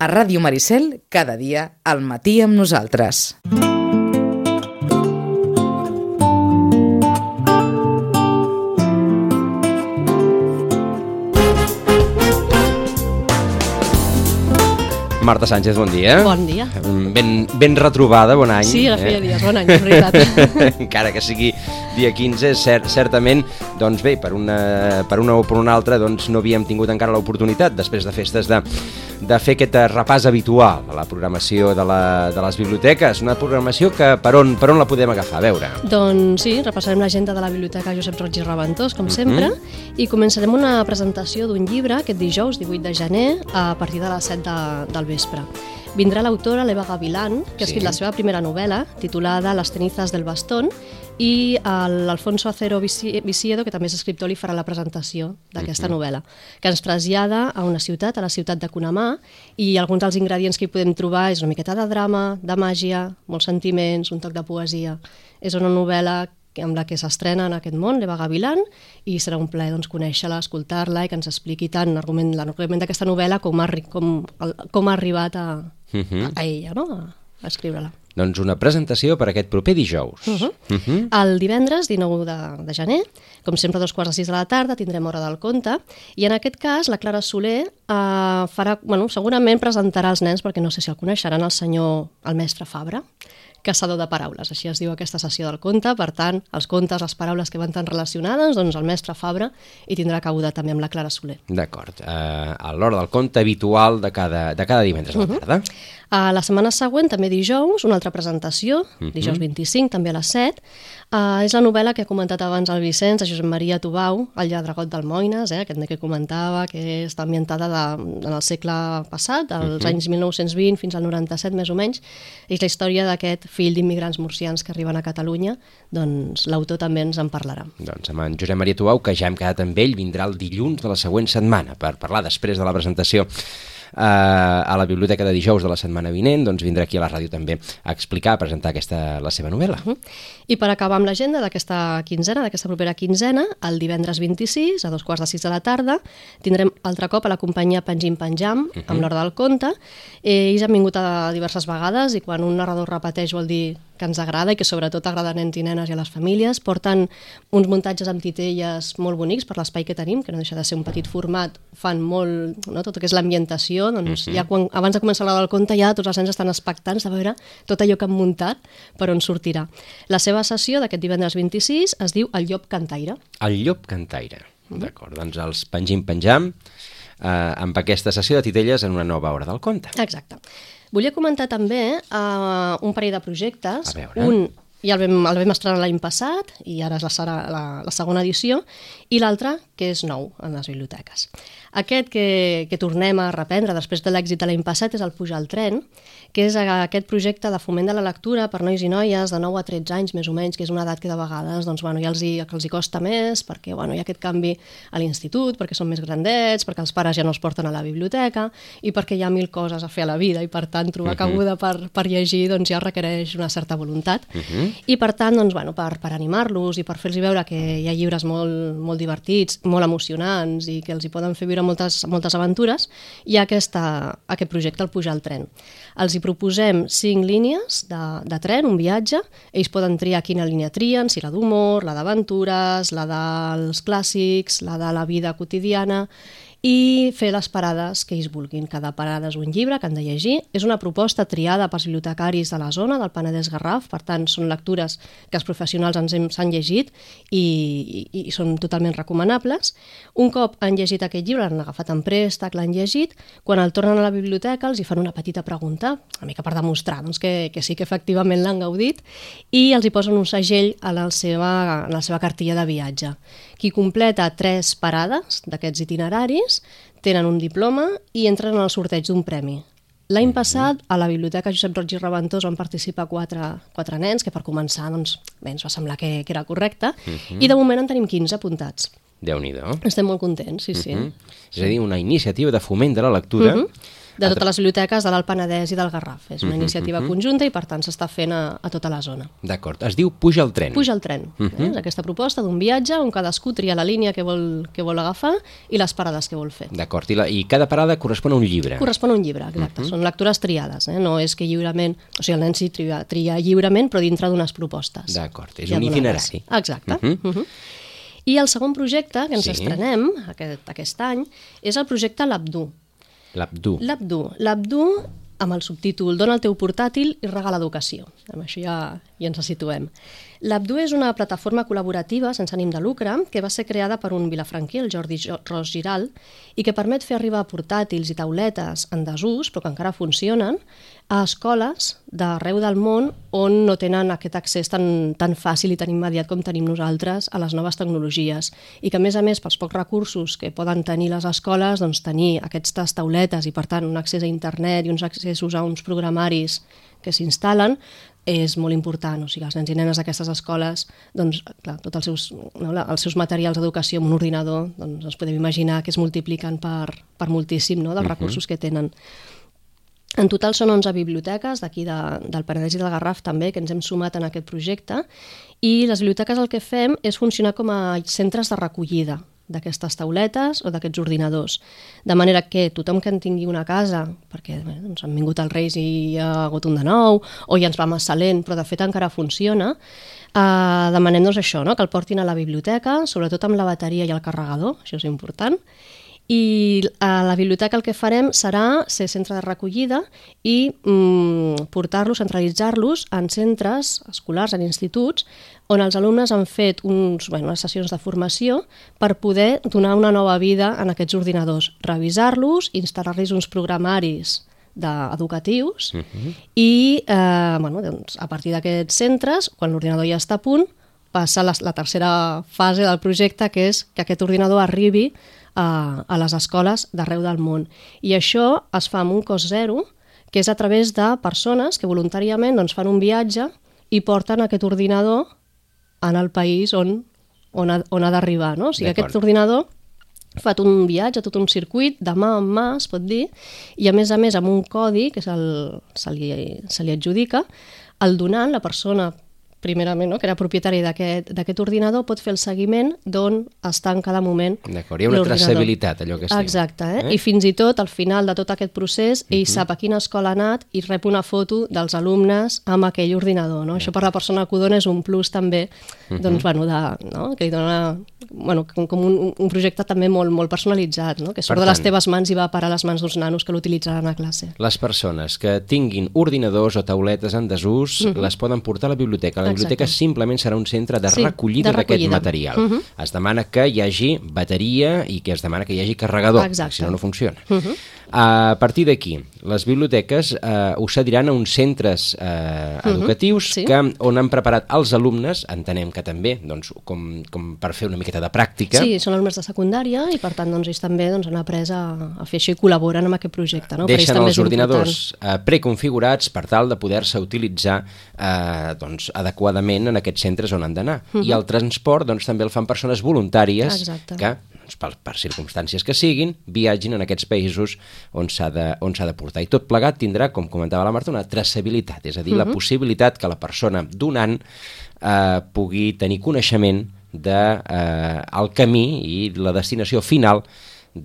A Ràdio Maricel, cada dia, al matí amb nosaltres. Marta Sánchez, bon dia. Bon dia. Ben, ben retrobada, bon any. Sí, que feia dies, bon any, és veritat. Encara que sigui dia 15, cert, certament, doncs bé, per una, per una o per una altra, doncs no havíem tingut encara l'oportunitat, després de festes, de, de fer aquest repàs habitual a la programació de, la, de les biblioteques. Una programació que per on, per on la podem agafar, a veure. doncs sí, repassarem l'agenda de la Biblioteca Josep Roig i Reventós, com sempre, i començarem una presentació d'un llibre aquest dijous, 18 de gener, a partir de les 7 de, del vespre. Vindrà l'autora l'Eva Gavilán, que ha Sí. escrit la seva primera novel·la, titulada Las cenizas del bastón, i l'Alfonso Acero Vici- Viciedo, que també és escriptor, li farà la presentació d'aquesta novel·la, que ens trasllada a una ciutat, a la ciutat de Conamà, i alguns dels ingredients que hi podem trobar és una miqueta de drama, de màgia, molts sentiments, un toc de poesia. És una novel·la amb la que s'estrena en aquest món, l'Eva Gavilán, i serà un plaer doncs, conèixer-la, escoltar-la i que ens expliqui tant l'argument d'aquesta novel·la com ha, com, com ha arribat a, Mhm. a ella, no? a, a escriure-la. Doncs una presentació per aquest proper dijous. Uh -huh. Mhm. El divendres, 19 de, de gener, com sempre a dos quarts de sis de la tarda, tindrem Hora del Conte, i en aquest cas la Clara Soler eh, farà, bueno, segurament presentarà als nens, perquè no sé si el coneixeran, el senyor, el mestre Fabra, caçador de paraules, així es diu aquesta sessió del conte, per tant, els contes, les paraules que van tan relacionades, doncs el mestre Fabra hi tindrà cabuda també amb la Clara Soler. D'acord. Uh, a l'hora del conte habitual de cada, de cada divendres a la tarda. A la setmana següent, també dijous, una altra presentació, dijous 25, també a les 7. Uh, és la novel·la que ha comentat abans el Vicenç, de Josep Maria Tubau, El lladregot del Moines, eh, aquest que comentava, que està ambientada de, en el segle passat, dels anys 1920 fins al 97, més o menys. És la història d'aquest fill d'immigrants murcians que arriben a Catalunya, doncs l'autor també ens en parlarà. Doncs amb en Josep Maria Tubau, que ja hem quedat amb ell, vindrà el dilluns de la següent setmana per parlar després de la presentació eh, a la biblioteca de dijous de la setmana vinent, doncs vindrà aquí a la ràdio també a explicar, a presentar aquesta, la seva novel·la. I per acabar amb l'agenda d'aquesta quinzena, d'aquesta propera quinzena, el divendres 26, a dos quarts de sis de la tarda, tindrem altre cop a la companyia Penjim Penjam, amb l'hora del conte. Eh, ells han vingut a diverses vegades i quan un narrador repeteix vol dir que ens agrada i que sobretot agrada a nens i nenes i a les famílies. Porten uns muntatges amb titelles molt bonics per l'espai que tenim, que no deixa de ser un petit format, fan molt, no, tot el que és l'ambientació, doncs ja quan, abans de començar l'hora del conte ja tots els nens estan expectants de veure tot allò que han muntat per on sortirà. La seva sessió d'aquest divendres 26 es diu El llop cantaire. El llop cantaire. D'acord, doncs els pengim penjam eh, amb aquesta sessió de titelles en una nova hora del conte. Exacte. Volia comentar també uh, un parell de projectes. Un ja el vam, el vam estrenar l'any passat i ara és la, serà la, la segona edició i l'altre que és nou en les biblioteques. Aquest que, que tornem a reprendre després de l'èxit de l'any passat és el Pujar al tren, que és aquest projecte de foment de la lectura per nois i noies de 9 a 13 anys més o menys, que és una edat que de vegades doncs, bueno, ja els hi, els hi costa més perquè bueno, hi ha aquest canvi a l'institut, perquè són més grandets, perquè els pares ja no els porten a la biblioteca i perquè hi ha mil coses a fer a la vida i per tant trobar cabuda per, per llegir doncs, ja requereix una certa voluntat. I per tant, doncs, bueno, per, per animar-los i per fer-los veure que hi ha llibres molt, molt divertits, molt emocionants i que els hi poden fer viure moltes, moltes aventures, hi ha aquesta, aquest projecte, el Pujar al tren. Els hi proposem cinc línies de, de tren, un viatge, ells poden triar quina línia trien, si la d'humor, la d'aventures, la dels clàssics, la de la vida quotidiana, i fer les parades que ells vulguin. Cada parada és un llibre que han de llegir. És una proposta triada pels bibliotecaris de la zona, del Penedès Garraf, per tant, són lectures que els professionals ens hem, s'han llegit i, i, i són totalment recomanables. Un cop han llegit aquest llibre, l'han agafat en préstec, l'han llegit, quan el tornen a la biblioteca els hi fan una petita pregunta, una mica per demostrar doncs, que, que sí que efectivament l'han gaudit, i els hi posen un segell a la seva, a la seva cartilla de viatge. Qui completa tres parades d'aquests itineraris tenen un diploma i entren en el sorteig d'un premi. L'any passat, a la Biblioteca Josep Roig i Reventós van participar quatre, quatre nens, que per començar doncs, bé, ens va semblar que, que era correcte, i de moment en tenim 15 apuntats. Déu-n'hi-do. Estem molt contents, sí, sí. Mm. És a dir, una iniciativa de foment de la lectura de totes les biblioteques de l'Alt Penedès i del Garraf. És una iniciativa conjunta i, per tant, s'està fent a, a tota la zona. D'acord. Es diu Puja el tren. Puja el tren. Uh -huh. eh? És aquesta proposta d'un viatge on cadascú tria la línia que vol, que vol agafar i les parades que vol fer. D'acord. I, la, I cada parada correspon a un llibre. Correspon a un llibre, exacte. Uh -huh. Són lectures triades, eh? no és que lliurement... O sigui, el nen s'hi tria, tria lliurement, però dintre d'unes propostes. D'acord, és un itinerari. Exacte. Mhm. -huh. Uh -huh. I el segon projecte que ens Sí. estrenem aquest, aquest any és el projecte L'Abdu. L'Abdu. L'Abdu. L'Abdu amb el subtítol Dona el teu portàtil i regala educació. Amb això ja, ja ens situem. L'Abdu és una plataforma col·laborativa sense ànim de lucre que va ser creada per un vilafranquí, el Jordi Jo- Ros Giral, i que permet fer arribar portàtils i tauletes en desús, però que encara funcionen, a escoles d'arreu del món on no tenen aquest accés tan, tan fàcil i tan immediat com tenim nosaltres a les noves tecnologies. I que, a més a més, pels pocs recursos que poden tenir les escoles, doncs tenir aquestes tauletes i, per tant, un accés a internet i uns accessos a uns programaris que s'instal·len és molt important, o sigui, els nens i nenes d'aquestes escoles, doncs, clar, tots els seus, no, els seus materials d'educació amb un ordinador, doncs ens podem imaginar que es multipliquen per, per moltíssim no, dels recursos que tenen. En total són 11 biblioteques d'aquí de, del Penedès i del Garraf també que ens hem sumat en aquest projecte i les biblioteques el que fem és funcionar com a centres de recollida d'aquestes tauletes o d'aquests ordinadors. De manera que tothom que en tingui una casa, perquè bé, doncs han vingut els Reis i hi ha hagut un de nou, o ja ens va massa lent, però de fet encara funciona, eh, demanem doncs, això, no? que el portin a la biblioteca, sobretot amb la bateria i el carregador, això és important, i a la biblioteca el que farem serà ser centre de recollida i mm, portar-los, centralitzar-los en centres escolars, en instituts, on els alumnes han fet uns, bueno, unes sessions de formació per poder donar una nova vida en aquests ordinadors, revisar-los, instal·lar-los uns programaris educatius uh -huh. i eh, bueno, doncs, a partir d'aquests centres, quan l'ordinador ja està a punt, passa la, la tercera fase del projecte, que és que aquest ordinador arribi a, a les escoles d'arreu del món. I això es fa amb un cost zero, que és a través de persones que voluntàriament doncs, fan un viatge i porten aquest ordinador en el país on, on ha, on ha d'arribar. No? O sigui, aquest ordinador fa tot un viatge, tot un circuit, de mà en mà, es pot dir, i a més a més amb un codi que el, se, li, se li adjudica, el donant, la persona primerament, no, que era propietari d'aquest ordinador, pot fer el seguiment d'on està en cada moment D'acord, hi ha una traçabilitat, allò que es diu. Exacte, eh? Eh? i fins i tot al final de tot aquest procés ell sap a quina escola ha anat i rep una foto dels alumnes amb aquell ordinador. No? Això per la persona que ho dona és un plus també doncs, bueno, de, no? que li dona bueno, com, com un, un projecte també molt, molt personalitzat, no? que surt Per de les teves mans i va parar a les mans dels nanos que l'utilitzaran a classe. Les persones que tinguin ordinadors o tauletes en desús les poden portar a la biblioteca. La Mhm. Exacte. biblioteca simplement serà un centre de Sí, recollida de d'aquest recollida. material. Mhm. Es demana que hi hagi bateria i que es demana que hi hagi carregador, Exacte. si no, no funciona. Mhm. A partir d'aquí, les biblioteques eh, ho cediran a uns centres eh, educatius Mhm. sí. que, on han preparat els alumnes, entenem que també, doncs, com, com per fer una miqueta de pràctica, Sí, són alumnes de secundària i per tant doncs, ells també doncs, han après a, a fer això i col·laboren amb aquest projecte. No? Deixen també els ordinadors eh, preconfigurats per tal de poder-se utilitzar eh, doncs, adequadament en aquests centres on han d'anar. I el transport doncs, també el fan persones voluntàries Exacte. que, doncs, per, per circumstàncies que siguin, viatgin en aquests països on s'ha de, on s'ha de portar. I tot plegat tindrà, com comentava la Marta, una traçabilitat, és a dir, la possibilitat que la persona donant eh, pugui tenir coneixement de, eh, el camí i la destinació final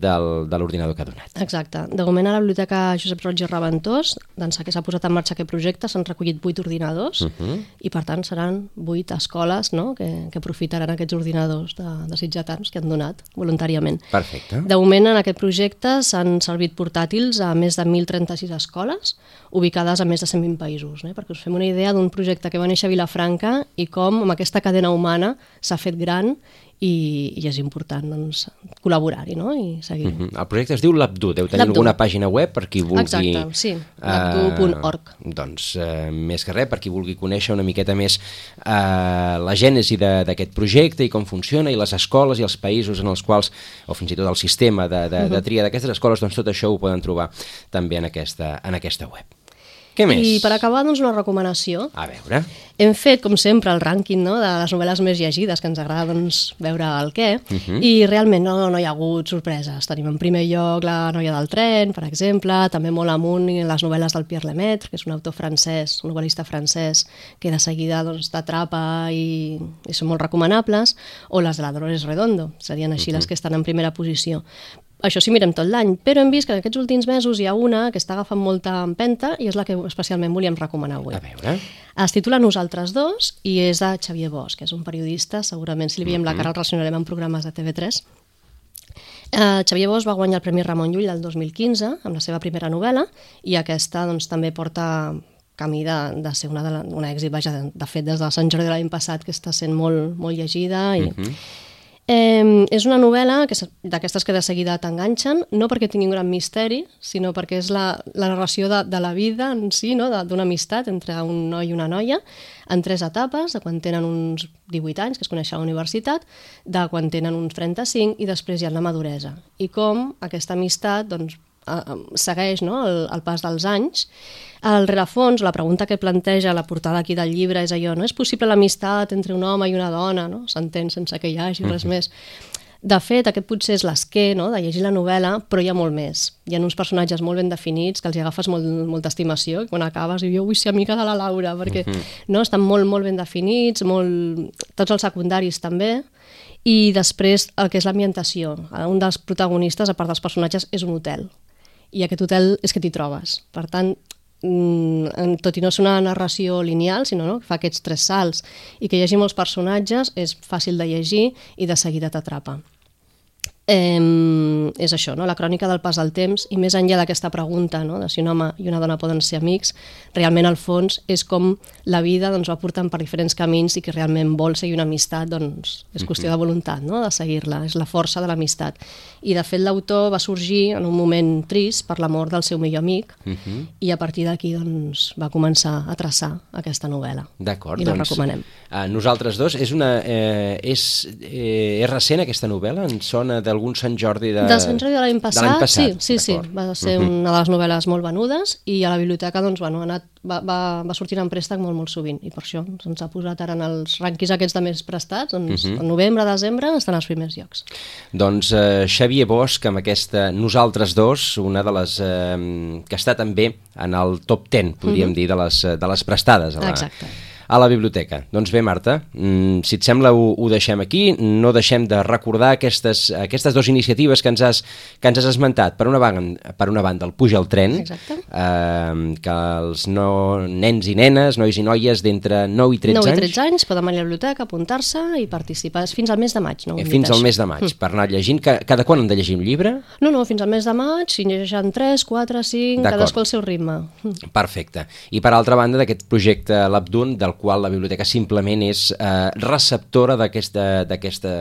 del, de l'ordinador que ha donat. Exacte. De moment a la Biblioteca Josep Roig i Reventós, d'ençà que s'ha posat en marxa aquest projecte, s'han recollit 8 ordinadors uh -huh. i per tant seran 8 escoles no? que, que aprofitaran aquests ordinadors de, de sitjatans que han donat voluntàriament. Perfecte. De moment en aquest projecte s'han servit portàtils a més de 1.036 escoles ubicades a més de 120 països, eh? perquè us fem una idea d'un projecte que va néixer a Vilafranca i com amb aquesta cadena humana s'ha fet gran i, i és important doncs, col·laborar-hi no? i seguir. Mm, El projecte es diu l'Abdu, deu tenir alguna pàgina web per qui vulgui... Exacte, sí, l'abdu.org. Eh, doncs, eh, més que res, per qui vulgui conèixer una miqueta més eh, la gènesi de- d'aquest projecte i com funciona, i les escoles i els països en els quals, o fins i tot el sistema de, de, de tria d'aquestes escoles, doncs tot això ho poden trobar també en aquesta, en aquesta web. Què més? I per acabar, doncs, una recomanació. A veure... Hem fet, com sempre, el rànquing no, de les novel·les més llegides, que ens agrada doncs, veure el què, uh Mhm. -huh. i realment no, no hi ha hagut sorpreses. Tenim en primer lloc La noia del tren, per exemple, també molt amunt les novel·les del Pierre Lemaitre, que és un autor francès, un novel·lista francès, que de seguida doncs, t'atrapa i, i són molt recomanables, o les de la Dolores Redondo, serien així uh -huh. les que estan en primera posició. Això sí mirem tot l'any, però hem vist que en aquests últims mesos hi ha una que està agafant molta empenta i és la que especialment volíem recomanar avui. A veure... Es titula Nosaltres dos i és de Xavier Bosch, que és un periodista, segurament si li veiem la cara el relacionarem amb programes de TV3. Uh, Xavier Bosch va guanyar el Premi Ramon Llull el 2015 amb la seva primera novel·la i aquesta doncs, també porta camí de, de ser una, de la, una èxit, vaja, de, de fet des de Sant Jordi de l'any passat que està sent molt, molt llegida i... Uh -huh. Eh, és una novel·la d'aquestes que de seguida t'enganxen, no perquè tingui un gran misteri, sinó perquè és la, la narració de, de la vida en si, no? d'una amistat entre un noi i una noia, en tres etapes, de quan tenen uns 18 anys, que es coneixen a la universitat, de quan tenen uns 35 i després hi ha la maduresa. I com aquesta amistat doncs, segueix no? el, el pas dels anys. Al rerefons, la pregunta que planteja la portada aquí del llibre és allò, no és possible l'amistat entre un home i una dona, no? s'entén sense que hi hagi res més. De fet, aquest potser és l'esquer no? de llegir la novel·la, però hi ha molt més. Hi ha uns personatges molt ben definits que els hi agafes molt, molta estimació i quan acabes dius, jo vull ser amiga de la Laura, perquè uh -huh. no? estan molt, molt ben definits, molt... tots els secundaris també, i després el que és l'ambientació. Un dels protagonistes, a part dels personatges, és un hotel i aquest hotel és que t'hi trobes. Per tant, mm, tot i no és una narració lineal, sinó no, que fa aquests tres salts i que llegir molts personatges és fàcil de llegir i de seguida t'atrapa. Eh, és això, no? la crònica del pas del temps i més enllà d'aquesta pregunta no? de si un home i una dona poden ser amics realment al fons és com la vida doncs, va portant per diferents camins i que realment vol seguir una amistat doncs, és qüestió de voluntat no? de seguir-la, és la força de l'amistat i de fet l'autor va sorgir en un moment trist per la mort del seu millor amic uh -huh. i a partir d'aquí doncs, va començar a traçar aquesta novel·la D'acord, i la doncs, recomanem Nosaltres dos, és, una, eh, és, eh, és recent aquesta novel·la? En sona d'algun Sant Jordi de... De Sant Jordi de l'any passat, passat, sí, sí, sí, va ser uh -huh. una de les novel·les molt venudes i a la biblioteca doncs, bueno, ha anat, va, va, va sortir en préstec molt, molt sovint i per això ens ha posat ara en els rànquings aquests de més prestats, doncs uh -huh. en novembre, desembre estan als primers llocs. Doncs eh, Xavier Bosch amb aquesta Nosaltres dos, una de les eh, que està també en el top 10, podríem uh -huh. dir, de les, de les prestades a la, Exacte a la biblioteca. Doncs bé, Marta, mm, si et sembla ho, ho deixem aquí, no deixem de recordar aquestes, aquestes dues iniciatives que ens has, que ens has esmentat. Per una, banda, per una banda, el Puja al tren, eh, que els no, nens i nenes, nois i noies d'entre 9 i 13 9 anys... 9 i 13 anys poden anar a la biblioteca, apuntar-se i participar fins al mes de maig. No eh, fins al mes de maig, mm. per anar llegint. Cada quan han de llegir un llibre? No, no, fins al mes de maig, si llegeixen 3, 4, 5, cadascú al seu ritme. Perfecte. I per altra banda, d'aquest projecte L'Abdun, del qual la biblioteca simplement és eh, receptora d'aquesta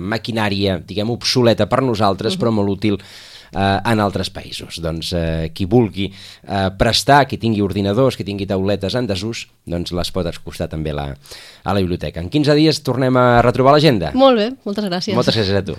maquinària, diguem, obsoleta per nosaltres, uh -huh. però molt útil eh, en altres països. Doncs eh, qui vulgui eh, prestar, qui tingui ordinadors, qui tingui tauletes en desús, doncs les pot acostar també la, a la biblioteca. En 15 dies tornem a retrobar l'agenda. Molt bé, moltes gràcies. Moltes gràcies a tu.